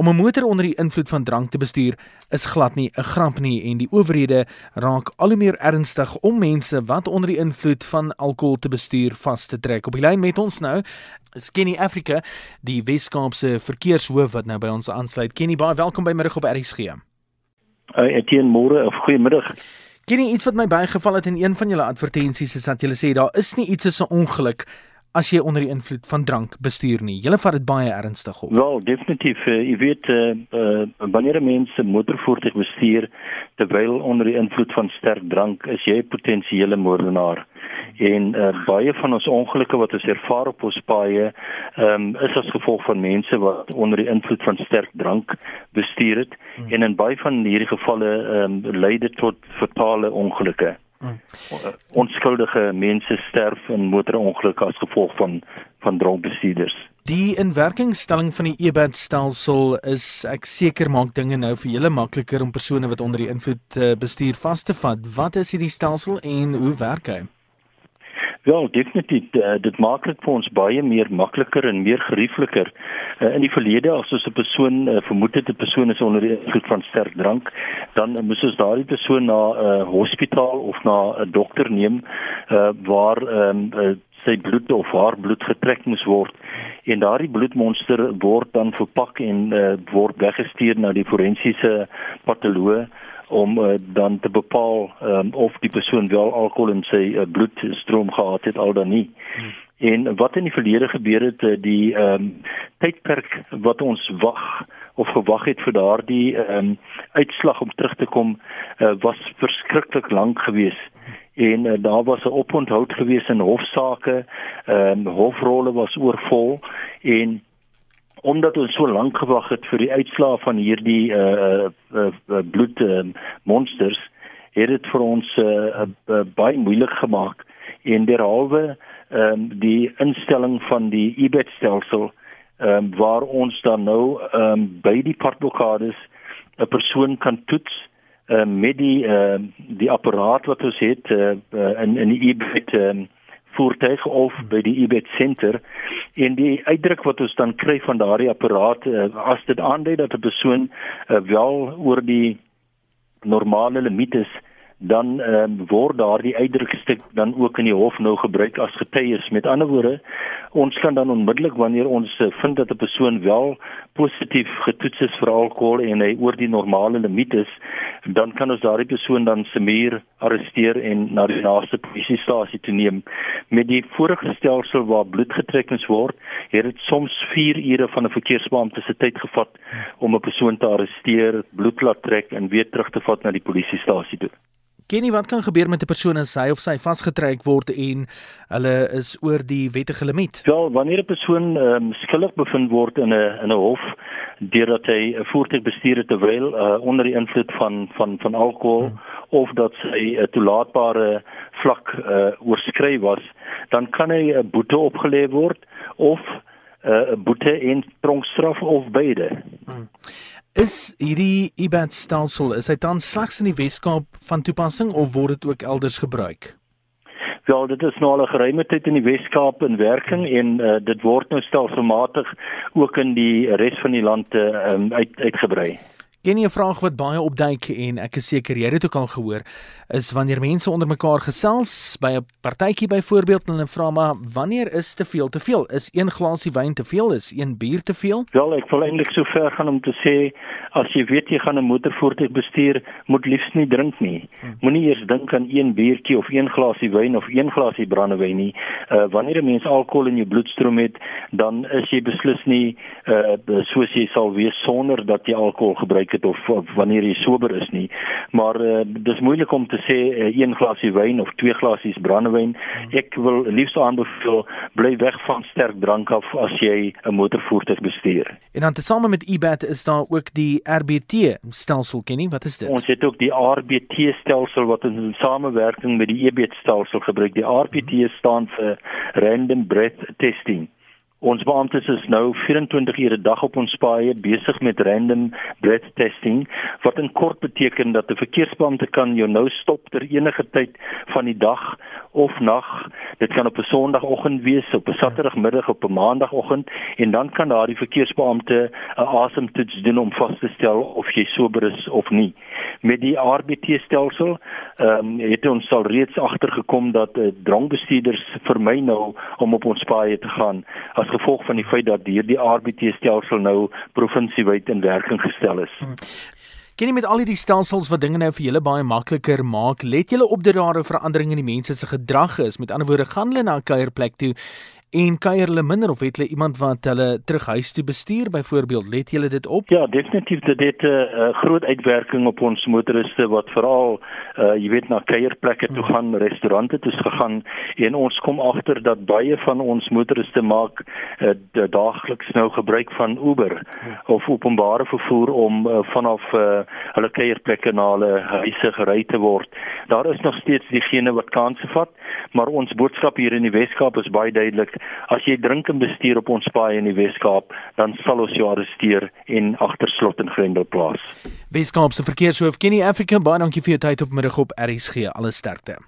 Om 'n motor onder die invloed van drank te bestuur is glad nie 'n grap nie en die owerhede raak al hoe meer ernstig om mense wat onder die invloed van alkohol te bestuur vas te trek. Op die lyn met ons nou is Kenny Africa, die Weskaapse verkeershoof wat nou by ons aansluit. Kenny, baie welkom by middag op RSG. Uh, Etienne môre of goeiemiddag. Kenny, iets wat my bygeval het in een van julle advertensies is dat julle sê daar is nie iets soos 'n ongeluk as jy onder die invloed van drank bestuur nie. Julle vat dit baie ernstig op. Wel, definitief. Uh, jy weet uh, uh, wanneer mense motorvoertuig bestuur terwyl onder die invloed van sterk drank, is jy potensiële moordenaar. En uh, baie van ons ongelukke wat ons ervaar op ons paaie, um, is as gevolg van mense wat onder die invloed van sterk drank bestuur het hmm. en in baie van hierdie gevalle um, lei dit tot fatale ongelukke. Mm. Onskuldige mense sterf in motorongelukke as gevolg van van dronkbestuurders. Die inwerkingstelling van die e-band stelsel is ek seker maak dinge nou vir julle makliker om persone wat onder die invloed uh, bestuur vas te vat. Wat is hierdie stelsel en hoe werk hy? Ja, definitief. Uh, dit maak dit vir ons baie meer makliker en meer geriefliker. Uh, in die verlede as ons 'n persoon uh, vermoed het 'n persoon is onder invloed van sterk drank, dan uh, moes ons daardie persoon na 'n uh, hospitaal of na 'n uh, dokter neem uh, waar um, uh, sy bloed of haar bloed getrek moes word en daardie bloedmonster word dan verpak en uh, word weggestuur na die forensiese patoloog om uh, dan te bepaal um, of die persoon wel alkohol in sy uh, bloedstroom gehad het al dan nie. Hmm. En wat in die verlede gebeur het, uh, die ehm um, tydperk wat ons wag of gewag het vir daardie ehm um, uitslag om terug te kom, uh, was verskriklik lank geweest en uh, daar was 'n oponthoud geweest in hofsaake, ehm um, hofrolle was oorvol en omdat ons so lank gewag het vir die uitslae van hierdie uh, uh, uh bloed uh, monsters het dit vir ons uh, uh, baie moeilik gemaak. En derhalwe um, die instelling van die e-bet stelsel um, waar ons dan nou um, by die partblokkades 'n persoon kan toets uh, met die uh, die apparaat wat ons het uh, in in die e-bet um, voertuig of by die eBet senter en die uitdruk wat ons dan kry van daardie apparaat uh, as dit aandui dat 'n persoon uh, wel oor die normale limiet is dan um, word daardie uitdrukstuk dan ook in die hof nou gebruik as getuies. Met ander woorde, ons kan dan onmiddellik wanneer ons uh, vind dat 'n persoon wel positief getoets is vir alkohol en hy oor die normale limiet is, dan kan ons daardie persoon dan se muur arresteer en na die naaste polisiestasie toe neem. Met die vorige stelsel waar bloed getrek word, het dit soms 4 ure van 'n verkeersbeampte se tyd gevat om 'n persoon te arresteer, bloed laat trek en weer terug te vat na die polisiestasie toe. Kenny, wat kan gebeur met 'n persoon as hy of sy vasgetrek word en hulle is oor die wettige limiet? Wel, wanneer 'n persoon um, skuldig bevind word in 'n in 'n hof deurdat hy 'n voertuig bestuur het terwyl uh, onder die invloed van van van alkohol hmm. of dat hy 'n toelaatbare vlak uh, oorskry was, dan kan hy 'n boete opgelê word of uh, 'n uh, boete en tronkstraf of beide. Hmm. Is hierdie e-band stelsel is hy dan slegs in die Weskaap van toepassing of word dit ook elders gebruik? Wel, dit is nou al 'n geruime tyd in die Weskaap in werking en uh, dit word nou stelselmatig ook in die res van die land uh, um, uit uitgebrei. Ken jy 'n vraag wat baie opduik en ek is seker jy het dit ook al gehoor, is wanneer mense onder mekaar gesels by 'n partytjie byvoorbeeld en hulle vra maar wanneer is te veel te veel? Is een glasie wyn te veel? Is een bier te veel? Wel, ek wil eintlik so ver gaan om te sê as jy weet jy gaan 'n motorvoertuig bestuur, moet liefs nie drink nie. Hmm. Moenie eers dink aan een biertjie of een glasie wyn of een glasie brandewyn nie. Uh wanneer 'n mens alkohol in jou bloedstroom het, dan is jy beslis nie uh soos jy sal wees sonder dat jy alkohol gebruik gedrink het of, of wanneer jy sober is nie. Maar uh, dis moeilik om te sê uh, een glasie wyn of twee glasies brandewyn. Ek wil liefs aanbeveel bly weg van sterk drank af as jy 'n motorvoertuig bestuur. En dan tesame met eBat is daar ook die RBT stelsel ken nie wat is dit? Ons het ook die RBT stelsel wat in samewerking met die eBat stelsel gebruik. Die RBT staan vir random breath testing Ons beamptes is nou 24 ure dag op ons paaie besig met random breath testing wat in kort beteken dat 'n verkeersbeampte kan jou nou stop ter enige tyd van die dag of nag. Dit kan op 'n Sondagoggend wees, op 'n Saterdagmiddag, op 'n Maandagoggend en dan kan daardie verkeersbeampte 'n asemtoets doen om vas te stel of jy sober is of nie. Met die RBT stelsel, ehm um, het ons al reeds agtergekom dat uh, drankbestuurders vermy nou om op ons paaie te gaan as gevolg van die feit dat hierdie RBT stelsel nou provinsiewyd in werking gestel is. Hmm. Ken jy met al hierdie stelsels wat dinge nou vir julle baie makliker maak, let julle op dat daar 'n verandering in die mense se gedrag is. Met ander woorde, gaan hulle na 'n kuierplek toe en kuier hulle minder of het hulle iemand wat hulle terug huis toe bestuur byvoorbeeld let julle dit op ja definitief dit het 'n uh, groot uitwerking op ons motoriste wat veral uh, jy weet na kuierplekke toe hmm. gaan restaurante toe gegaan en ons kom agter dat baie van ons motoriste maak uh, daagliks nou gebruik van Uber hmm. of openbare vervoer om uh, vanaf uh, hulle kuierplekke na hulle huise gery te word daar is nog steeds diegene wat kansse vat maar ons boodskap hier in die Weskaap is baie duidelik as jy drink en bestuur op ons paai in die Weskaap, dan sal ons jou arresteer en agter slot en grendel plaas. Weskaap se verkeershoof Kenny Africa, baie dankie vir jou tyd op middag op RSG. Alles sterkte.